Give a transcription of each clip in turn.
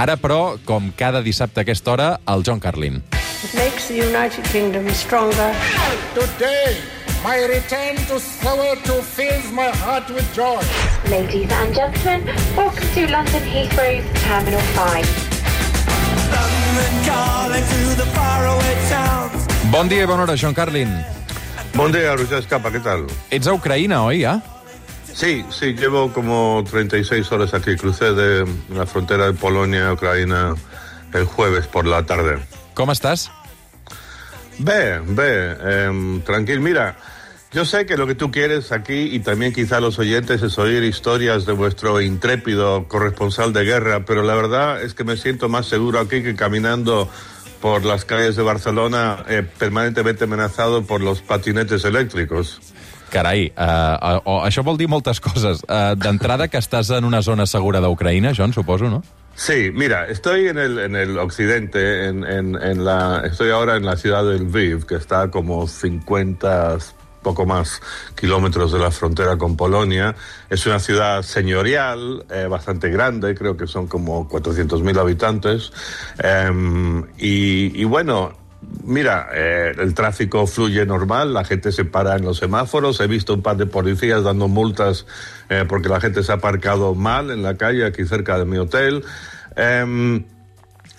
Ara, però, com cada dissabte a aquesta hora, el John Carlin. It makes the United Kingdom stronger. Today, my return to Soweto fills my heart with joy. Ladies and gentlemen, welcome to London Heathrow's Terminal 5. Bon dia i bona hora, John Carlin. Buen día, Roger Escapa, ¿qué tal? Ets a Ucraïna, oi, ja? Sí, sí, llevo como 36 horas aquí. Crucé de la frontera de Polonia a Ucrania el jueves por la tarde. Com estàs? Ve, ve, em, tranquilo. Mira, yo sé que lo que tú quieres aquí y también quizá los oyentes es oír historias de vuestro intrépido corresponsal de guerra, pero la verdad es que me siento más seguro aquí que caminando por las calles de Barcelona eh, permanentemente amenazado por los patinetes eléctricos. Carai, uh, uh, això vol dir moltes coses. Uh, D'entrada, que estàs en una zona segura d'Ucraïna, John, suposo, no? Sí, mira, estoy en el, en el occidente, en, en, en la, estoy ahora en la ciudad de Lviv, que está como 50, poco más kilómetros de la frontera con Polonia. Es una ciudad señorial, eh, bastante grande, creo que son como 400.000 habitantes. Em, y, y bueno, Mira, eh, el tráfico fluye normal, la gente se para en los semáforos, he visto un par de policías dando multas eh, porque la gente se ha aparcado mal en la calle aquí cerca de mi hotel. Em,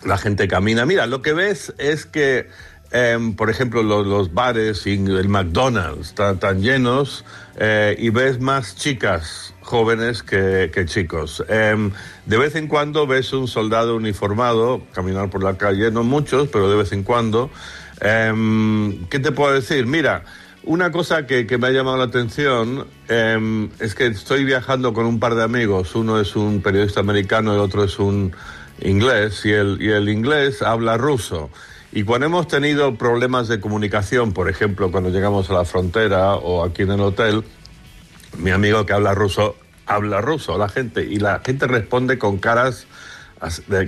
la gente camina. Mira, lo que ves es que, em, por ejemplo, los, los bares y el McDonald's están tan llenos eh, y ves más chicas jóvenes que, que chicos. Em, de vez en cuando ves un soldado uniformado caminar por la calle, no muchos, pero de vez en cuando. Em, ¿Qué te puedo decir? Mira, una cosa que, que me ha llamado la atención em, es que estoy viajando con un par de amigos. Uno es un periodista americano el otro es un inglés. Y el, y el inglés habla ruso. Y cuando hemos tenido problemas de comunicación, por ejemplo, cuando llegamos a la frontera o aquí en el hotel, mi amigo que habla ruso habla ruso la gente y la gente responde con caras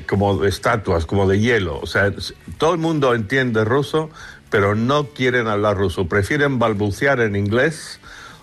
como de estatuas, como de hielo. O sea, todo el mundo entiende ruso, pero no quieren hablar ruso. Prefieren balbucear en inglés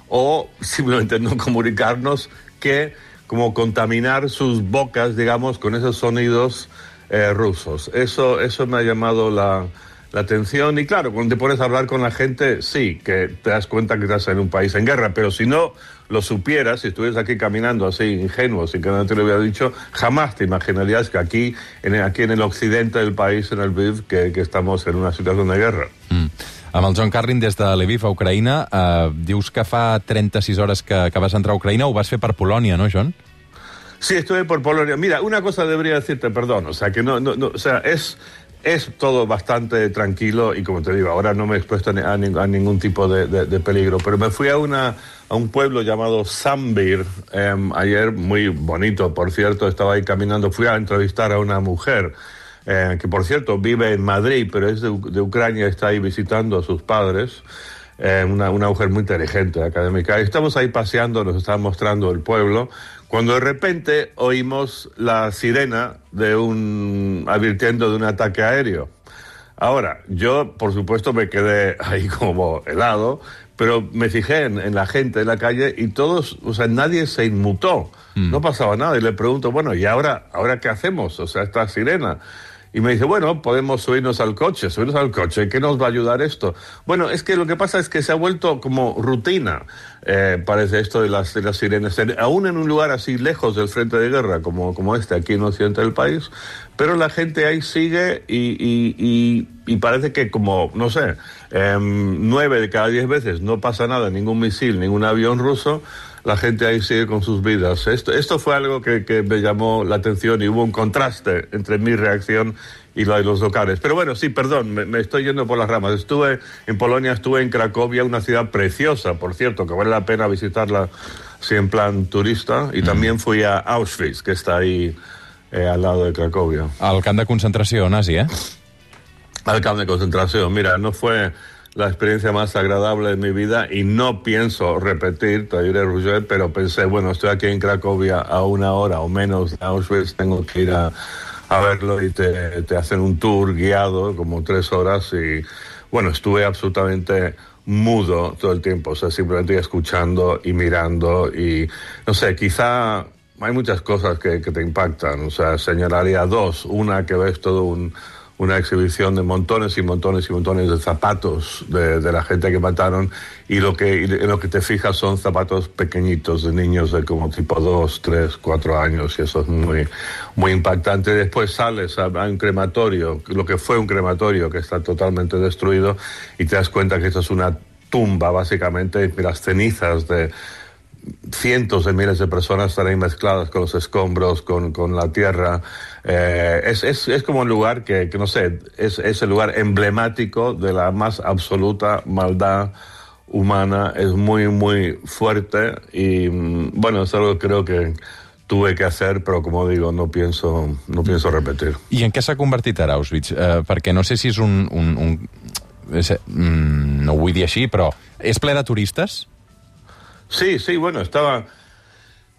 o simplemente no comunicarnos que como contaminar sus bocas, digamos, con esos sonidos eh, rusos. Eso, eso me ha llamado la, la atención. Y claro, cuando te pones a hablar con la gente, sí, que te das cuenta que estás en un país en guerra, pero si no lo supieras, si estuvieras aquí caminando así ingenuo, sin que nadie te lo hubiera dicho, jamás te imaginarías que aquí, en, aquí en el occidente del país, en el Lviv, que, que estamos en una situación de guerra. Mm. Amb el John Carlin des de Lviv a Ucraïna, uh, dius que fa 36 hores que, que vas entrar a Ucraïna, ho vas fer per Polònia, no, John? Sí, estuve por Polonia. Mira, una cosa debería decirte, perdón, o sea, que no, no, no o sea, es, es todo bastante tranquilo y como te digo, ahora no me he expuesto a, ni- a ning- a ningún tipo de, de- peligro, pero me fui a, una, a un pueblo llamado Sambir em, ayer, muy bonito, por cierto, estaba ahí caminando, fui a entrevistar a una mujer. eh, que por cierto vive en Madrid, pero es de, Ucrania, está ahí visitando a sus padres eh, una, una mujer muy inteligente, académica. Estamos ahí paseando, nos estaba mostrando el pueblo, cuando de repente oímos la sirena de un advirtiendo de un ataque aéreo. Ahora, yo por supuesto me quedé ahí como helado, pero me fijé en, en la gente en la calle y todos, o sea, nadie se inmutó, no pasaba nada. Y le pregunto, bueno, ¿y ahora, ahora qué hacemos? O sea, esta sirena. Y me dice, bueno, podemos subirnos al coche, subirnos al coche, ¿qué nos va a ayudar esto? Bueno, es que lo que pasa es que se ha vuelto como rutina, eh, parece esto de las, de las sirenas, En- aún en un lugar así lejos del frente de guerra como, como este, aquí en occidente del país, pero la gente ahí sigue y, y- y- y parece que como, no sé, em, nueve de cada diez veces no pasa nada, ningún misil, ningún avión ruso, la gente ahí sigue con sus vidas. Esto, esto fue algo que, que me llamó la atención y hubo un contraste entre mi reacción y la de los locales. Pero bueno, sí, perdón, me, me estoy yendo por las ramas. Estuve en Polonia, estuve en Cracovia, una ciudad preciosa, por cierto, que vale la pena visitarla así en plan turista. Y también fui a Auschwitz, que está ahí eh, al lado de Cracovia. Al camp de concentració nazi, eh? al campo de concentración. Mira, no fue la experiencia más agradable de mi vida y no pienso repetir, diré, Roger, pero pensé, bueno, estoy aquí en Cracovia a una hora o menos de Auschwitz, tengo que ir a, a verlo y te, te hacen un tour guiado, como tres horas, y bueno, estuve absolutamente mudo todo el tiempo, o sea, simplemente escuchando y mirando y, no sé, quizá hay muchas cosas que, que te impactan. O sea, señalaría dos. Una que ves todo un, una exhibición de montones y montones y montones de zapatos de, la gente que mataron y lo que en lo que te fijas son zapatos pequeñitos de niños de como tipo dos, tres, cuatro años y eso es muy muy impactante. Después sales a, a un crematorio, lo que fue un crematorio que está totalmente destruido y te das cuenta que esto es una tumba básicamente y las cenizas de cientos de miles de personas están ahí mezcladas con los escombros, con, con la tierra. Eh, es, es, es, como un lugar que, que no sé, es, es, el lugar emblemático de la más absoluta maldad humana. Es muy, muy fuerte y mm, bueno, es algo que creo que tuve que hacer, però com digo, no pienso, no pienso repetir. I en què s'ha convertit ara Auschwitz? Eh, perquè no sé si és un... un, un mm, no ho vull dir així, però és ple de turistes? Sí, sí, bueno, estaba,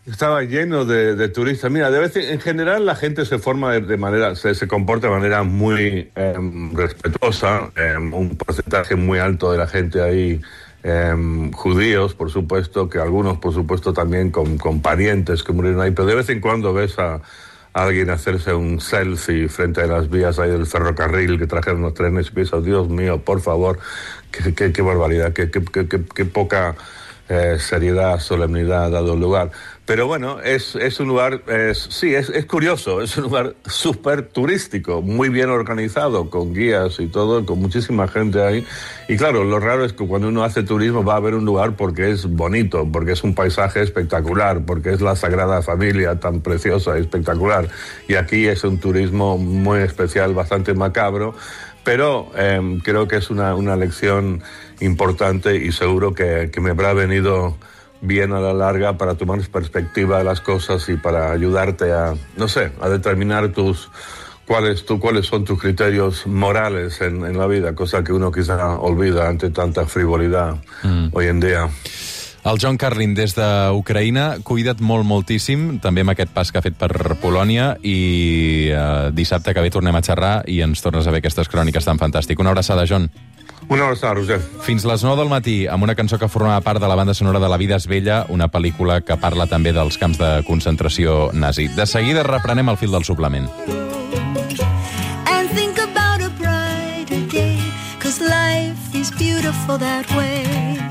estaba lleno de, de turistas. Mira, de vez en, en, general la gente se forma de, de manera, se, comporta de manera muy eh, respetuosa. Eh, un porcentaje muy alto de la gente ahí, eh, judíos, por supuesto, que algunos, por supuesto, también con, con parientes que murieron ahí. Pero de vez en cuando ves a, alguien hacerse un selfie frente a las vías ahí del ferrocarril que trajeron los trenes y piensas, Dios mío, por favor, qué, qué, qué barbaridad, qué, qué poca eh, seriedad, solemnidad dado lugar. Pero bueno, es, es un lugar, es, sí, es, es, curioso, es un lugar súper turístico, muy bien organizado, con guías y todo, con muchísima gente ahí. Y claro, lo raro es que cuando uno hace turismo va a ver un lugar porque es bonito, porque es un paisaje espectacular, porque es la Sagrada Familia tan preciosa y espectacular. Y aquí es un turismo muy especial, bastante macabro pero eh, creo que es una, una, lección importante y seguro que, que, me habrá venido bien a la larga para tomar perspectiva de las cosas y para ayudarte a, no sé, a determinar tus cuáles, tu, cuáles son tus criterios morales en, en, la vida, cosa que uno quizá olvida ante tanta frivolidad mm. hoy en día. El John Carlin, des d'Ucraïna, cuida't molt, moltíssim, també amb aquest pas que ha fet per Polònia, i eh, dissabte que ve tornem a xerrar i ens tornes a ver aquestes cròniques tan fantàstiques. Una abraçada, John. Una abraçada, Roger. Fins les 9 del matí, amb una cançó que formava part de la banda sonora de La vida és vella, una pel·lícula que parla també dels camps de concentració nazi. De seguida reprenem el fil del suplement. And think about a brighter day, cause life is beautiful that way.